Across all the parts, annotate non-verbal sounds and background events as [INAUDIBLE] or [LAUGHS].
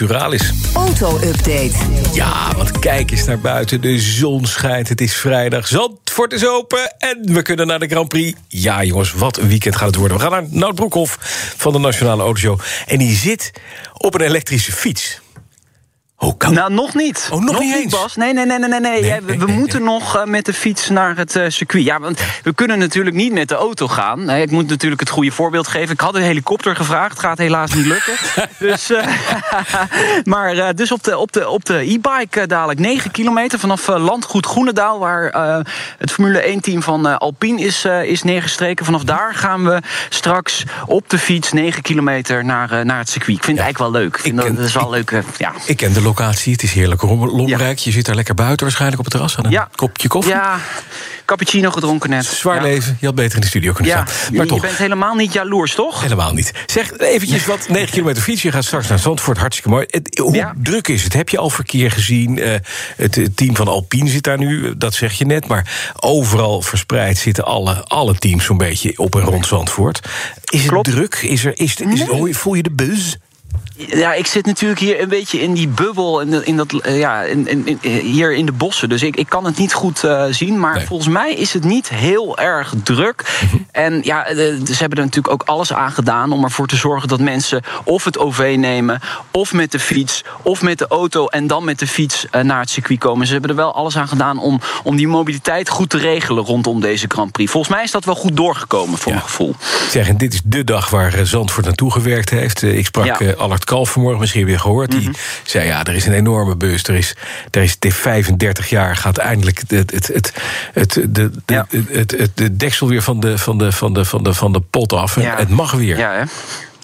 Naturalis. Auto-update. Ja, want kijk eens naar buiten. De zon schijnt, het is vrijdag. Zandvoort is open en we kunnen naar de Grand Prix. Ja, jongens, wat een weekend gaat het worden. We gaan naar Nout Broekhoff van de Nationale Autoshow. En die zit op een elektrische fiets. Kan Nou, nog niet. Oh, nog niet eens? Bas. Nee, nee, nee, nee, nee. nee. We nee, we nee, moeten nog eh, met de fiets naar het eh, circuit. Ja, want we kunnen natuurlijk niet met de auto gaan. Ik moet natuurlijk het goede voorbeeld geven. Ik had een helikopter gevraagd. Gaat helaas niet lukken. [LAUGHS] dus, eh, [LAUGHS] maar dus op de, op de, op de e-bike dadelijk 9 kilometer vanaf Landgoed Groenendaal... waar het Formule 1-team van Alpine is, is neergestreken. Vanaf daar gaan we straks op de fiets 9 kilometer naar, naar het circuit. Ik vind het eigenlijk wel leuk. Ik vind Ik dat, ken- dat is wel leuk. ja. Ik ken de locatie, het is heerlijk lomrijk. Je zit daar lekker buiten waarschijnlijk op het terras aan een Ja. kopje koffie. Ja, cappuccino gedronken net. Zwaar ja. leven, je had beter in de studio kunnen Ja, staan. Maar je toch, bent helemaal niet jaloers, toch? helemaal niet. Zeg eventjes wat, 9 kilometer fiets. Je gaat straks naar Zandvoort, hartstikke mooi. Het- hoe druk is het? Heb je al verkeer gezien? Eh, het, team van Alpine zit daar nu, dat zeg je net. Maar overal verspreid zitten alle, alle teams zo'n beetje op en rond Zandvoort. Is het druk? Is er, is, is, voel je de buzz? Ja, ik zit natuurlijk hier een beetje in die bubbel, in, de- in dat, eh, ja, in, in, hier in de bossen. Dus ik, ik kan het niet goed eh, zien. Maar Nee. volgens mij is het niet heel erg druk. En ja, eh, ze hebben er natuurlijk ook alles aan gedaan om ervoor te zorgen dat mensen of het OV nemen, of met de fiets, of met de auto en dan met de fiets naar het circuit komen. Ze hebben er wel alles aan gedaan om, om die mobiliteit goed te regelen rondom deze Grand Prix. Volgens mij is dat wel goed doorgekomen voor Ja. mijn gevoel. Zeg, en dit is de dag waar Zandvoort naartoe gewerkt heeft. Ik sprak Ja. Allard Kalf vanmorgen, misschien weer gehoord. Die zei, ja, er is een enorme bus. Er is, er is de 35 jaar gaat eindelijk het, het, het, het, de, de, Ja. het, het, het- de deksel weer van de, van de, van de, van de, van de pot af. Ja. Het mag weer. Ja, hè?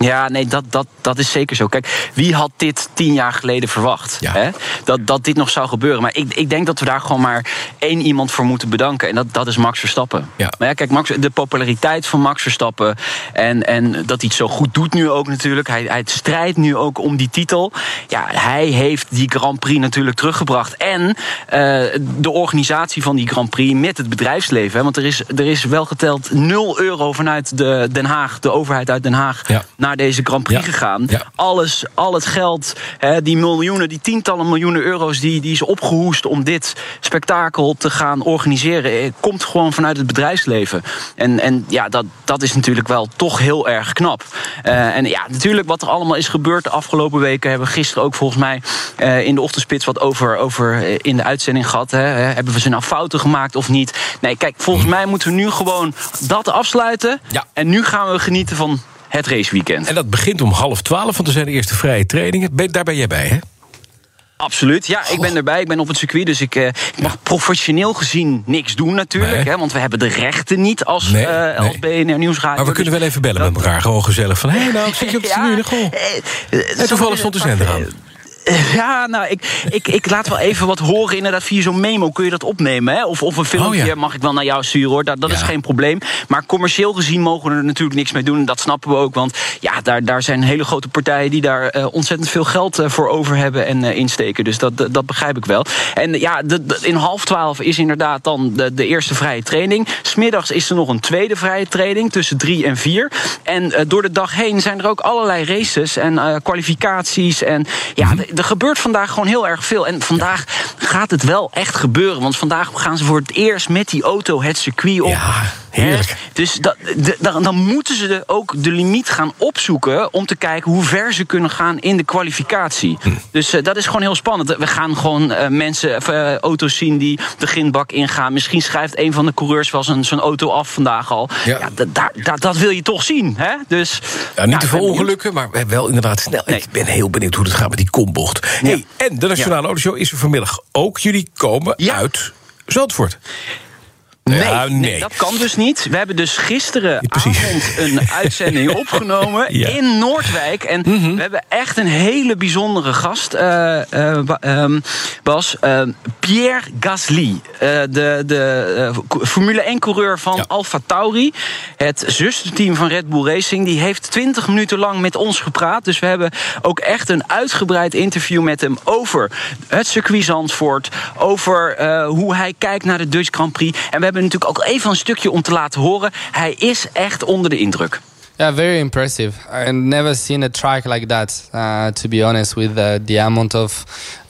Ja, nee, dat, dat, dat is zeker zo. Kijk, wie had dit tien jaar geleden verwacht? Ja. Hè? Dat, dat dit nog zou gebeuren. Maar ik, ik denk dat we daar gewoon maar één iemand voor moeten bedanken. En dat, dat is Max Verstappen. Ja. Maar ja, kijk, Max, de populariteit van Max Verstappen. En, en dat hij het zo goed doet nu ook natuurlijk. Hij, hij strijdt nu ook om die titel. Ja, hij heeft die Grand Prix natuurlijk teruggebracht. En eh, de organisatie van die Grand Prix met het bedrijfsleven. Hè? Want er is, er is wel geteld 0 euro vanuit de Den Haag, de overheid uit Den Haag, Ja. naar deze Grand Prix Ja. gegaan. Ja. Alles, al het geld, hè, die miljoenen, die tientallen miljoenen euro's die, die is opgehoest om dit spektakel te gaan organiseren, eh, komt gewoon vanuit het bedrijfsleven. En, en ja, dat, dat is natuurlijk wel toch heel erg knap. Eh, en ja, natuurlijk wat er allemaal is gebeurd de afgelopen weken, hebben we gisteren ook volgens mij eh, in de ochtendspits wat over, over in de uitzending gehad. Hè. Hebben we ze nou fouten gemaakt of niet? Nee, kijk, volgens mij moeten we nu gewoon dat afsluiten. Ja. En nu gaan we genieten van het raceweekend. En dat begint om half twaalf, want er zijn de eerste vrije trainingen. Ben- Daar ben jij bij, hè? Absoluut, ja, ik ben erbij. Ik ben op het circuit, dus ik, eh, ik mag professioneel gezien niks doen natuurlijk. Nee. Hè, want we hebben de rechten niet als, Nee, als nee. BNR Nieuwsradio. Maar we kunnen wel even bellen met elkaar. Gewoon gezellig van, hé, hey, nou, ik zit je op de [LAUGHS] tribune, goh. eh, En toevallig stond de zender aan. [LAUGHS] Ja, nou, ik, ik, ik laat wel even wat horen. Inderdaad, via zo'n memo kun je dat opnemen. Hè? Of, of een filmpje Oh, ja. mag ik wel naar jou sturen, hoor. Dat, dat is geen probleem. Maar commercieel gezien mogen we er natuurlijk niks mee doen. En dat snappen we ook. Want ja, daar, daar zijn hele grote partijen die daar eh, ontzettend veel geld eh, voor over hebben en eh, insteken. Dus dat, dat, dat begrijp ik wel. En ja, de, de- in half twaalf is inderdaad dan de, de eerste vrije training. Smiddags is er nog een tweede vrije training tussen drie en vier. En door de dag heen zijn er ook allerlei races en kwalificaties. En ja, Mhm. Er gebeurt vandaag gewoon heel erg veel. En vandaag gaat het wel echt gebeuren. Want vandaag gaan ze voor het eerst met die auto het circuit op. Ja, heerlijk. Hè? Dus dat, dan, dan moeten ze de, ook de limiet gaan opzoeken... om te kijken hoe ver ze kunnen gaan in de kwalificatie. Hm. Dus eh, dat is gewoon heel spannend. We gaan gewoon eh, mensen, eh, auto's zien die de grindbak ingaan. Misschien schrijft een van de coureurs wel zijn, zijn auto af vandaag al. Ja. Ja. dat, daar- dat, dat wil je toch zien. Hè? Dus, Ja, niet te veel ongelukken, maar wel inderdaad snel. Nee. Ik ben heel benieuwd hoe het gaat met die kombocht. Hey, en de Nationale Autoshow is er vanmiddag ook. Jullie komen uit Zandvoort. Nee, Ja, nee. nee. dat kan dus niet. We hebben dus gisteravond Precies. een [LAUGHS] uitzending opgenomen Ja. Mhm. in Noordwijk. En we hebben echt een hele bijzondere gast, ehm, Bas. Eh, Pierre Gasly, eh, de, de Formule 1-coureur van Ja. Alfa Tauri. Het zusterteam van Red Bull Racing. Die heeft 20 minuten lang met ons gepraat. Dus we hebben ook echt een uitgebreid interview met hem over het circuit Zandvoort. Over hoe hij kijkt naar de Dutch Grand Prix. En we hebben natuurlijk ook even een stukje om te laten horen. Hij is echt onder de indruk. Yeah, very impressive. I've never seen a track like that, uh, to be honest, with uh, the amount of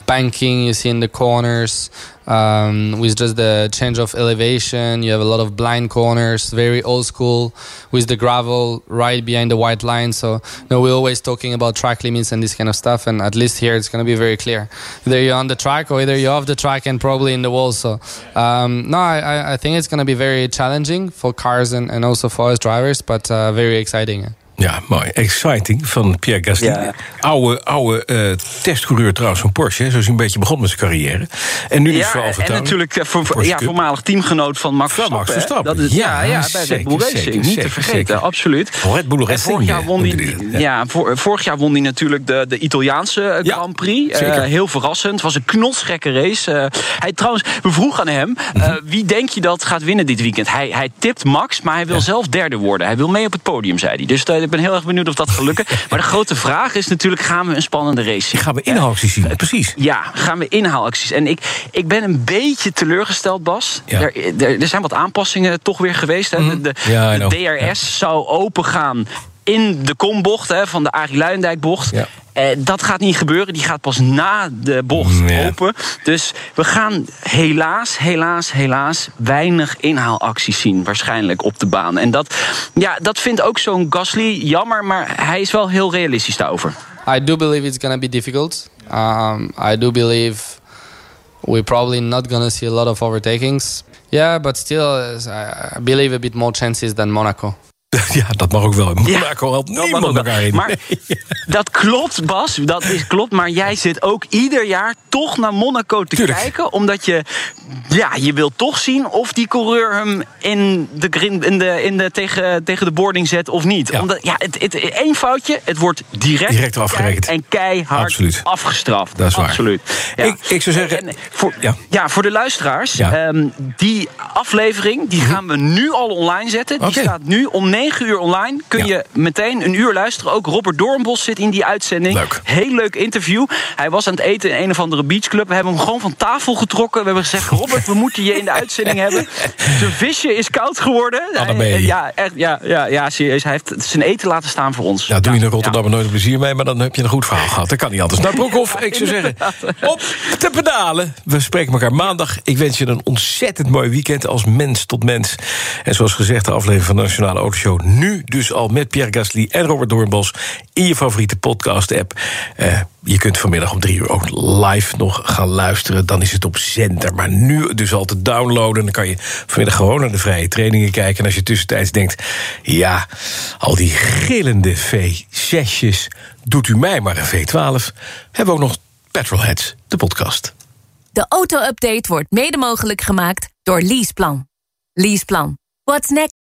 banking you see in the corners, um, with just the change of elevation. You have a lot of blind corners, very old school, with the gravel right behind the white line. So, you know, we're always talking about track limits and this kind of stuff, and at least here it's going to be very clear. Either you're on the track or either you're off the track and probably in the wall. So, um, no, I, I- think it's going to be very challenging for cars and, and also for us drivers, but uh, very exciting. Ja, mooi. Exciting van Pierre Gasly. Ja. Oude, oude eh, testcoureur trouwens van Porsche. hè. Zo is hij een beetje begonnen met zijn carrière. En nu dus Ja, Alfa en Tauri. natuurlijk eh, voor, ja, voormalig teamgenoot van Max Verstappen. Max. Verstappen. Dat is, ja, Ja, ja, bij Red Bull Racing. niet zeker, te vergeten, zeker. absoluut. Red Bull En Racing, vorig jaar ja, won hij, ja, voor- vorig jaar won hij natuurlijk de, de Italiaanse eh, Grand Prix. Eh, zeker. heel verrassend. Het was een knotsgekke race. Eh, hij trouwens, we vroegen aan hem, Mhm. eh, wie denk je dat gaat winnen dit weekend? Hij, hij tipt Max, maar hij wil zelf derde worden. Hij wil mee op het podium, zei hij. Dus eh, ik ben heel erg benieuwd of dat gaat lukken. [LAUGHS] maar de grote vraag is natuurlijk, gaan we een spannende race zien? Gaan we inhaalacties zien, precies. Ja, gaan we inhaalacties. En ik, ik ben een beetje teleurgesteld, Bas. Ja. Er, er, er zijn wat aanpassingen toch weer geweest. Hè. De, de, Ja, I de know. DRS zou open gaan in de kombocht hè, van de Arie Luijendijk-bocht. Ja. Eh, dat gaat niet gebeuren. Die gaat pas na de bocht Ja. open. Dus we gaan helaas, helaas, helaas weinig inhaalacties zien. Waarschijnlijk op de baan. En dat, ja, dat vindt ook zo'n Gasly jammer. Maar hij is wel heel realistisch daarover. I do believe it's going to be difficult. Um, I do believe we're probably not going to see a lot of overtakings. Yeah, but still, uh, I believe a bit more chances than Monaco. [LAUGHS] Ja, dat mag ook wel. Ja, Monaco mag niemand elkaar in. Maar [LAUGHS] Nee. dat klopt, Bas. Dat is klopt. Maar jij zit ook ieder jaar toch naar Monaco te Tuurlijk. kijken. Omdat je, ja, je wilt toch zien of die coureur hem in de, in de, in de, tegen, tegen de boarding zet of niet. Ja. Omdat, ja, het, het, één foutje, het wordt direct, Direct afgerekend. En keihard Absoluut. afgestraft. Dat is waar. Absoluut. Ja. Ik- ik zou zeggen- En voor, Ja. ja. voor de luisteraars. Mhm. ehm, die aflevering die gaan we nu al online zetten. Die staat nu om 9 uur online. Kun Ja. je meteen een uur luisteren. Ook Robert Doornbos zit in die uitzending. Leuk. Heel leuk interview. Hij was aan het eten in een of andere beachclub. We hebben hem gewoon van tafel getrokken. We hebben gezegd, Robert, we moeten je in de uitzending hebben. Zijn visje is koud geworden. Hij- Ja, echt, ja, ja, ja, serieus. Hij heeft zijn eten laten staan voor ons. Ja, doe je in Ja, Rotterdam nooit plezier mee, maar dan heb je een goed verhaal gehad. Dat kan niet anders. Nou, Broekhoff, ik zou zeggen, op te pedalen. We spreken elkaar maandag. Ik wens je een ontzettend mooi weekend als mens tot mens. En zoals gezegd, de aflevering van de Nationale Autoshow... nu dus al met Pierre Gasly en Robert Doornbos... in je favoriete podcast-app. Eh, je kunt vanmiddag om drie uur ook live nog gaan luisteren. Dan is het op zender, maar nu dus al te downloaden. Dan kan je vanmiddag gewoon naar de vrije trainingen kijken. En als je tussentijds denkt... ja, al die gillende V6'jes... doet u mij maar een V12... hebben we ook nog Petrolheads, de podcast. De auto-update wordt mede mogelijk gemaakt door Leaseplan. Leaseplan. What's next?